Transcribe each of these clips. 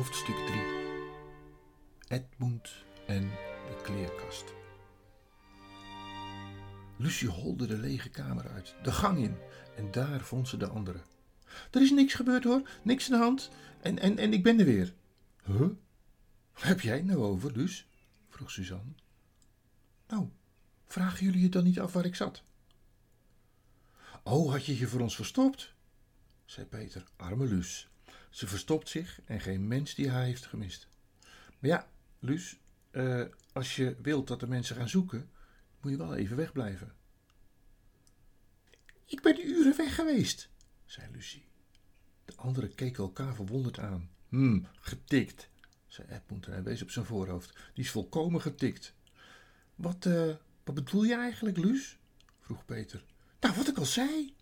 Hoofdstuk 3 Edmund en de kleerkast. Lucie holde de lege kamer uit, de gang in, en daar vond ze de andere. Er is niks gebeurd hoor, niks aan de hand, en, en, en ik ben er weer. Huh? Waar heb jij nou over, Luus? vroeg Suzanne. Nou, vragen jullie je dan niet af waar ik zat? Oh, had je je voor ons verstopt? zei Peter, arme Luus. Ze verstopt zich en geen mens die haar heeft gemist. Maar ja, Luus, eh, als je wilt dat de mensen gaan zoeken, moet je wel even wegblijven. Ik ben uren weg geweest, zei Lucie. De anderen keken elkaar verwonderd aan. Hm, getikt, zei Edmund en wees op zijn voorhoofd. Die is volkomen getikt. Wat, uh, wat bedoel je eigenlijk, Luus? vroeg Peter. Nou, wat ik al zei,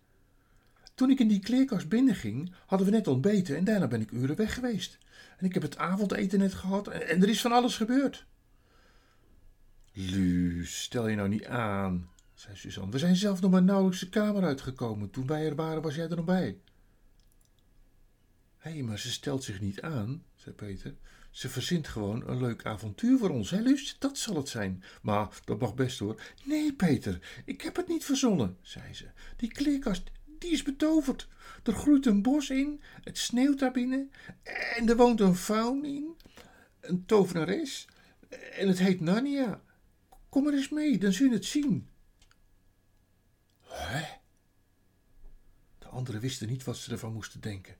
toen ik in die kleerkast binnenging, hadden we net ontbeten en daarna ben ik uren weg geweest. En ik heb het avondeten net gehad en, er is van alles gebeurd. Luus, stel je nou niet aan, zei Suzanne. We zijn zelf nog maar nauwelijks de kamer uitgekomen. Toen wij er waren, was jij er nog bij. Hé, hey, maar ze stelt zich niet aan, zei Peter. Ze verzint gewoon een leuk avontuur voor ons, hè, Luus? Dat zal het zijn. Maar dat mag best hoor. Nee, Peter, ik heb het niet verzonnen, zei ze. Die kleerkast, die is betoverd. Er groeit een bos in, het sneeuwt daar binnen en er woont een faun in, een tovenares en het heet Narnia. Kom maar eens mee, dan zul je het zien. Hè? De anderen wisten niet wat ze ervan moesten denken.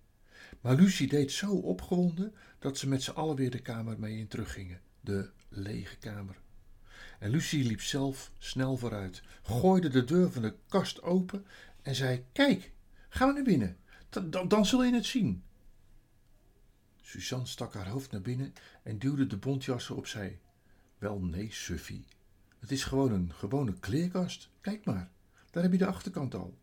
Maar Lucie deed zo opgewonden dat ze met z'n allen weer de kamer mee in teruggingen. De lege kamer. En Lucie liep zelf snel vooruit, gooide de deur van de kast open en zei: Kijk, ga maar naar binnen. Dan, dan, zul je het zien. Suzanne stak haar hoofd naar binnen en duwde de bontjassen opzij. Wel nee, Suffie. Het is gewoon een gewone kleerkast. Kijk maar, daar heb je de achterkant al.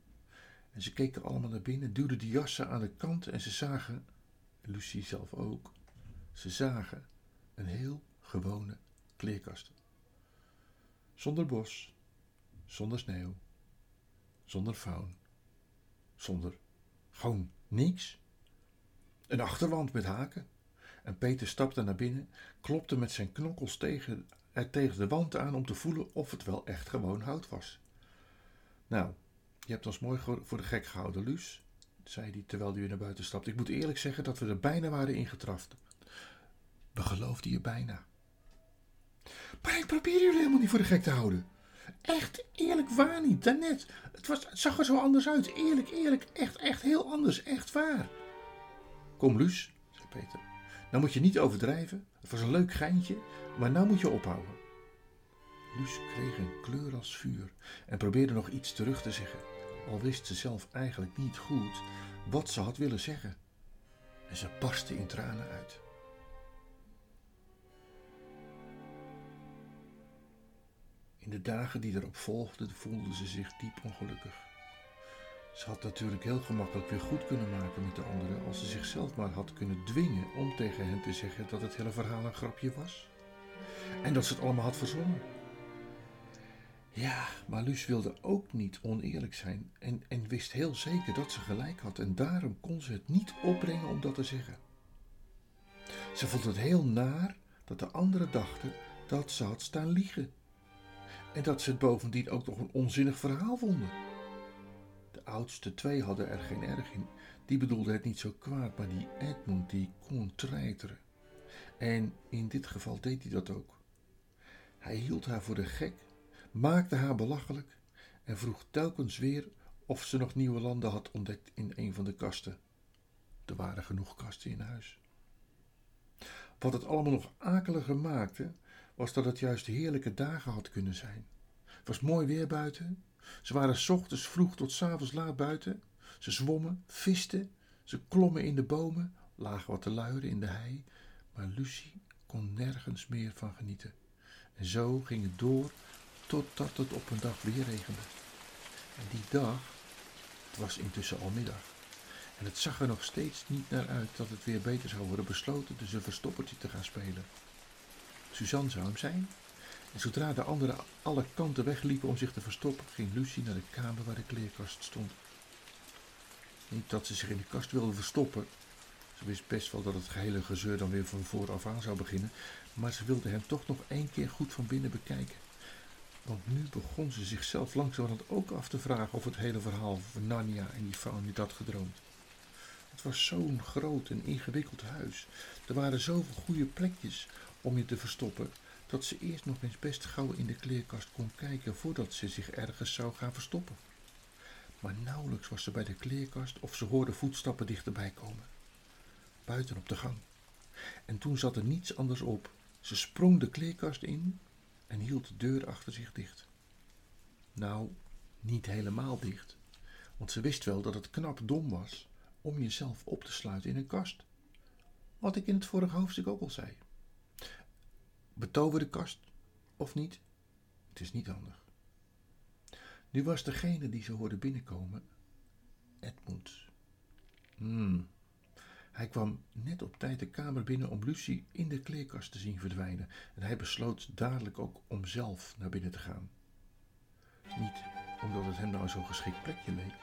En ze keken allemaal naar binnen, duwden de jassen aan de kant en ze zagen, Lucie zelf ook, ze zagen een heel gewone kleerkast. Zonder bos, zonder sneeuw, zonder faun, zonder gewoon niks. Een achterwand met haken. En Peter stapte naar binnen, klopte met zijn knokkels tegen, er tegen de wand aan om te voelen of het wel echt gewoon hout was. Nou, je hebt ons mooi voor de gek gehouden, Luus, zei hij terwijl hij weer naar buiten stapte. Ik moet eerlijk zeggen dat we er bijna waren ingetraft. We geloofden je bijna. Maar ik probeer jullie helemaal niet voor de gek te houden. Echt, eerlijk waar niet, daarnet. Het, was, zag er zo anders uit. Eerlijk, eerlijk, echt, echt heel anders, echt waar. Kom, Luus, zei Peter. Nou moet je niet overdrijven. Het was een leuk geintje, maar nou moet je ophouden. Luus kreeg een kleur als vuur en probeerde nog iets terug te zeggen, al wist ze zelf eigenlijk niet goed wat ze had willen zeggen. En ze barstte in tranen uit. In de dagen die erop volgden voelde ze zich diep ongelukkig. Ze had natuurlijk heel gemakkelijk weer goed kunnen maken met de anderen als ze zichzelf maar had kunnen dwingen om tegen hen te zeggen dat het hele verhaal een grapje was. En dat ze het allemaal had verzonnen. Ja, maar Luus wilde ook niet oneerlijk zijn en, en wist heel zeker dat ze gelijk had en daarom kon ze het niet opbrengen om dat te zeggen. Ze vond het heel naar dat de anderen dachten dat ze had staan liegen en dat ze het bovendien ook nog een onzinnig verhaal vonden. De oudste twee hadden er geen erg in. Die bedoelde het niet zo kwaad, maar die Edmund die kon treiteren. En in dit geval deed hij dat ook. Hij hield haar voor de gek, maakte haar belachelijk en vroeg telkens weer of ze nog nieuwe landen had ontdekt in een van de kasten. Er waren genoeg kasten in huis. Wat het allemaal nog akeliger maakte, was dat het juist heerlijke dagen had kunnen zijn. Het was mooi weer buiten. Ze waren s ochtends vroeg tot s avonds laat buiten. Ze zwommen, visten, ze klommen in de bomen, lagen wat te luieren in de hei, maar Lucie kon nergens meer van genieten. En zo ging het door totdat het op een dag weer regende. En die dag, het was intussen al middag. En het zag er nog steeds niet naar uit dat het weer beter zou worden besloten dus een verstoppertje te gaan spelen. Suzanne zou hem zijn. En zodra de anderen alle kanten wegliepen om zich te verstoppen, ging Lucie naar de kamer waar de kleerkast stond. Niet dat ze zich in de kast wilde verstoppen, Ze wist best wel dat het gehele gezeur dan weer van vooraf aan zou beginnen, maar ze wilde hem toch nog één keer goed van binnen bekijken. Want nu begon ze zichzelf langzamerhand ook af te vragen of het hele verhaal van Narnia en die vrouw niet had gedroomd. Het was zo'n groot en ingewikkeld huis. Er waren zoveel goede plekjes om je te verstoppen, dat ze eerst nog eens best gauw in de kleerkast kon kijken voordat ze zich ergens zou gaan verstoppen. Maar nauwelijks was ze bij de kleerkast of ze hoorde voetstappen dichterbij komen. Buiten op de gang. En toen zat er niets anders op. Ze sprong de kleerkast in en hield de deur achter zich dicht. Nou, niet helemaal dicht, want ze wist wel dat het knap dom was om jezelf op te sluiten in een kast. Wat ik in het vorige hoofdstuk ook al zei. Betover de kast of niet? Het is niet handig. Nu was degene die ze hoorde binnenkomen Edmund. Hmm. Hij kwam net op tijd de kamer binnen om Lucie in de kleerkast te zien verdwijnen en hij besloot dadelijk ook om zelf naar binnen te gaan. Niet omdat het hem nou zo'n geschikt plekje leek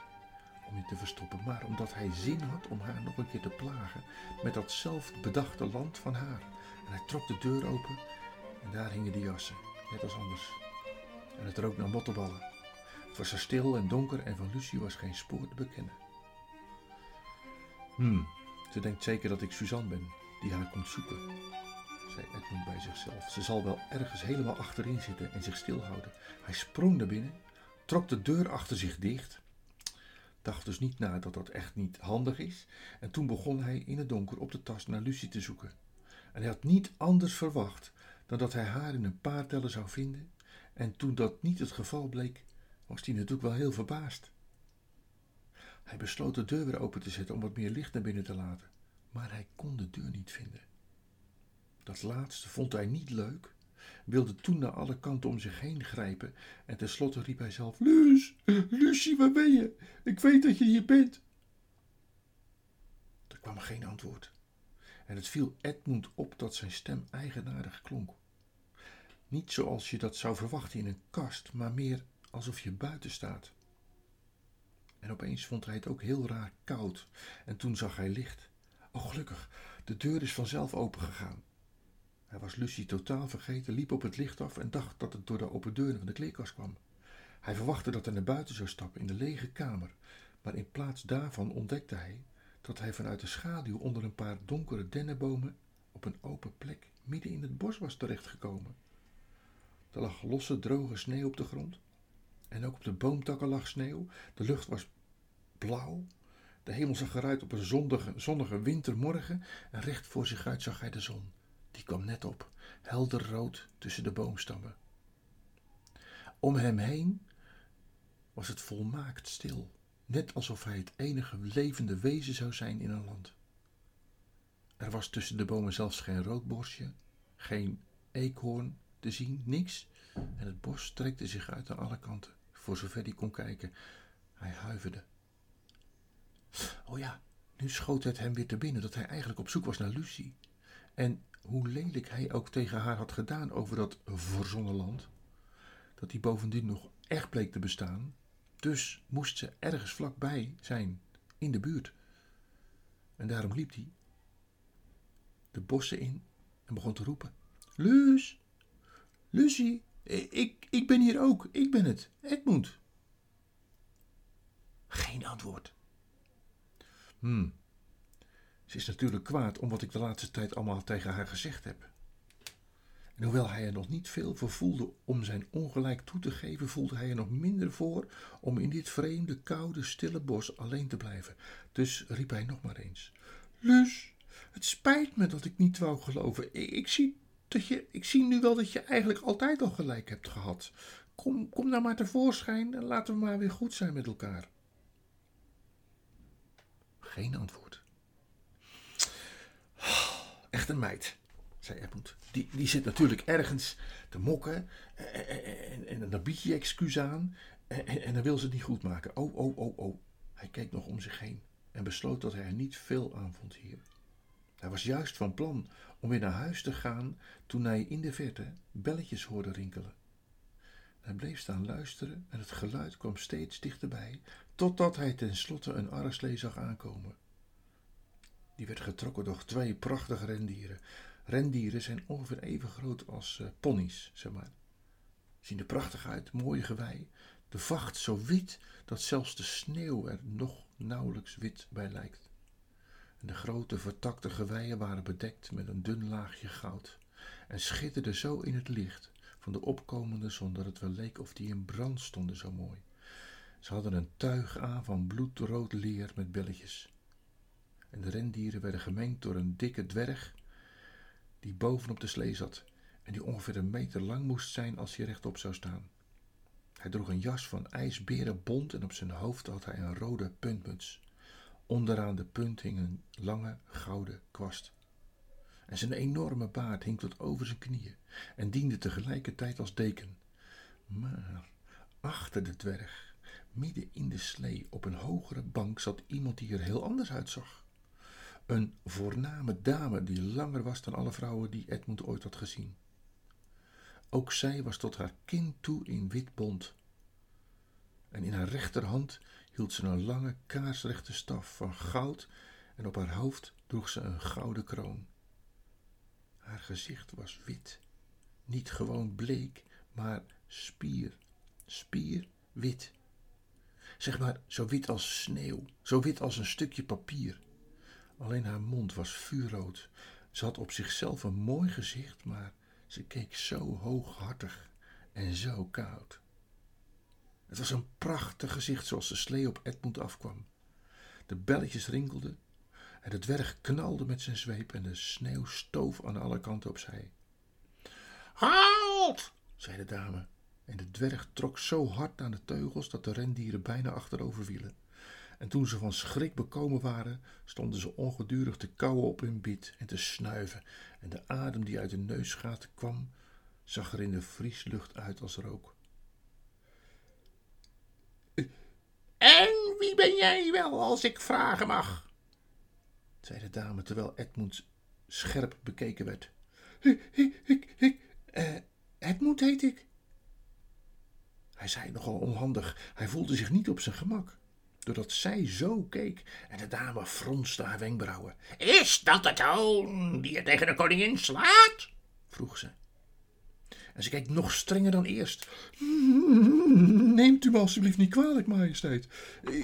om je te verstoppen, maar omdat hij zin had om haar nog een keer te plagen met dat zelf bedachte land van haar. En hij trok de deur open en daar hingen de jassen, net als anders. En het rook naar mottenballen. Het was er stil en donker en van Lucie was geen spoor te bekennen. Hmm, ze denkt zeker dat ik Suzanne ben, die haar komt zoeken, zei Edmund bij zichzelf. Ze zal wel ergens helemaal achterin zitten en zich stilhouden. Hij sprong naar binnen, trok de deur achter zich dicht, dacht dus niet na dat dat echt niet handig is, en toen begon hij in het donker op de tas naar Lucie te zoeken. En hij had niet anders verwacht dan dat hij haar in een paar tellen zou vinden, en toen dat niet het geval bleek, was hij natuurlijk wel heel verbaasd. Hij besloot de deur weer open te zetten om wat meer licht naar binnen te laten, maar hij kon de deur niet vinden. Dat laatste vond hij niet leuk, wilde toen naar alle kanten om zich heen grijpen en tenslotte riep hij zelf: Luus, Lucie, waar ben je? Ik weet dat je hier bent. Er kwam geen antwoord en het viel Edmund op dat zijn stem eigenaardig klonk. Niet zoals je dat zou verwachten in een kast, maar meer alsof je buiten staat. En opeens vond hij het ook heel raar koud en toen zag hij licht. Oh, gelukkig, de deur is vanzelf opengegaan. Hij was Lucie totaal vergeten, liep op het licht af en dacht dat het door de open deur van de kleerkast kwam. Hij verwachtte dat hij naar buiten zou stappen in de lege kamer, maar in plaats daarvan ontdekte hij dat hij vanuit de schaduw onder een paar donkere dennenbomen op een open plek midden in het bos was terechtgekomen. Er lag losse, droge sneeuw op de grond. En ook op de boomtakken lag sneeuw. De lucht was blauw. De hemel zag eruit op een zonnige, zonnige wintermorgen. En recht voor zich uit zag hij de zon. Die kwam net op, helder rood tussen de boomstammen. Om hem heen was het volmaakt stil, net alsof hij het enige levende wezen zou zijn in een land. Er was tussen de bomen zelfs geen roodborstje, geen eekhoorn te zien, niks. En het bos strekte zich uit aan alle kanten, voor zover hij kon kijken. Hij huiverde. Oh ja, nu schoot het hem weer te binnen dat hij eigenlijk op zoek was naar Lucie. En hoe lelijk hij ook tegen haar had gedaan over dat verzonnen land, dat hij bovendien nog echt bleek te bestaan, dus moest ze ergens vlakbij zijn, in de buurt. En daarom liep hij de bossen in en begon te roepen: Luus, Lucie, ik, ik ben hier ook, ik ben het, Edmund. Geen antwoord. Hmm, ze is natuurlijk kwaad om wat ik de laatste tijd allemaal tegen haar gezegd heb. En hoewel hij er nog niet veel voor voelde om zijn ongelijk toe te geven, voelde hij er nog minder voor om in dit vreemde, koude, stille bos alleen te blijven. Dus riep hij nog maar eens: Lus, het spijt me dat ik niet wou geloven. Ik, zie dat je, ik zie nu wel dat je eigenlijk altijd al gelijk hebt gehad. Kom, kom nou maar tevoorschijn en laten we maar weer goed zijn met elkaar. Geen antwoord. Echt een meid, zei Edmund. Die, die zit natuurlijk ergens te mokken en, en, en dan bied je excuus aan en, en dan wil ze het niet goed maken. Oh, oh, oh, oh. Hij keek nog om zich heen en besloot dat hij er niet veel aan vond hier. Hij was juist van plan om weer naar huis te gaan toen hij in de verte belletjes hoorde rinkelen. Hij bleef staan luisteren en het geluid kwam steeds dichterbij, totdat hij tenslotte een arreslee zag aankomen. die werd getrokken door twee prachtige rendieren. Rendieren zijn ongeveer even groot als uh, ponies, zeg maar. Zien er prachtig uit, mooie gewei. De vacht zo wit dat zelfs de sneeuw er nog nauwelijks wit bij lijkt. En de grote vertakte geweien waren bedekt met een dun laagje goud en schitterden zo in het licht van de opkomende zon dat het wel leek of die in brand stonden zo mooi. Ze hadden een tuig aan van bloedrood leer met belletjes. En de rendieren werden gemengd door een dikke dwerg die bovenop de slee zat en die ongeveer een meter lang moest zijn als hij rechtop zou staan. Hij droeg een jas van ijsberenbont en op zijn hoofd had hij een rode puntmuts. Onderaan de punt hing een lange gouden kwast. En zijn enorme baard hing tot over zijn knieën en diende tegelijkertijd als deken. Maar achter de dwerg, midden in de slee op een hogere bank, zat iemand die er heel anders uitzag. Een voorname dame die langer was dan alle vrouwen die Edmund ooit had gezien. Ook zij was tot haar kin toe in wit bont. En in haar rechterhand hield ze een lange kaarsrechte staf van goud en op haar hoofd droeg ze een gouden kroon. Haar gezicht was wit, niet gewoon bleek, maar spier, spierwit. Zeg maar zo wit als sneeuw, zo wit als een stukje papier. Alleen haar mond was vuurrood. Ze had op zichzelf een mooi gezicht, maar ze keek zo hooghartig en zo koud. Het was een prachtig gezicht zoals de slee op Edmund afkwam. De belletjes rinkelden en de dwerg knalde met zijn zweep en de sneeuw stoof aan alle kanten opzij. Halt! zei de dame en de dwerg trok zo hard aan de teugels dat de rendieren bijna achterover vielen. En toen ze van schrik bekomen waren, stonden ze ongedurig te kauwen op hun biet en te snuiven, en de adem die uit de neusgaten kwam, zag er in de vrieslucht uit als rook. En wie ben jij wel, als ik vragen mag? zei de dame terwijl Edmund scherp bekeken werd. Ik, ik, ik, ik uh, Edmund heet ik. Hij zei nogal onhandig. Hij voelde zich niet op zijn gemak doordat zij zo keek en de dame fronste haar wenkbrauwen. Is dat de toon die je tegen de koningin slaat? vroeg ze. En ze keek nog strenger dan eerst. Neemt u me alstublieft niet kwalijk, majesteit.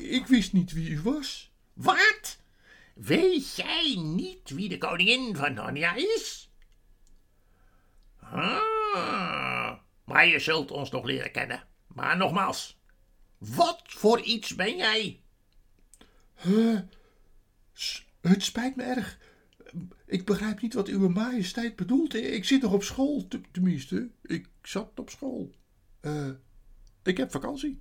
Ik wist niet wie u was. Wat? Weet jij niet wie de koningin van Narnia is? Ah, maar je zult ons nog leren kennen. Maar nogmaals, wat voor iets ben jij? Uh, het spijt me erg. Ik begrijp niet wat uw majesteit bedoelt. Ik zit nog op school, tenminste. Ik zat op school. Uh, ik heb vakantie.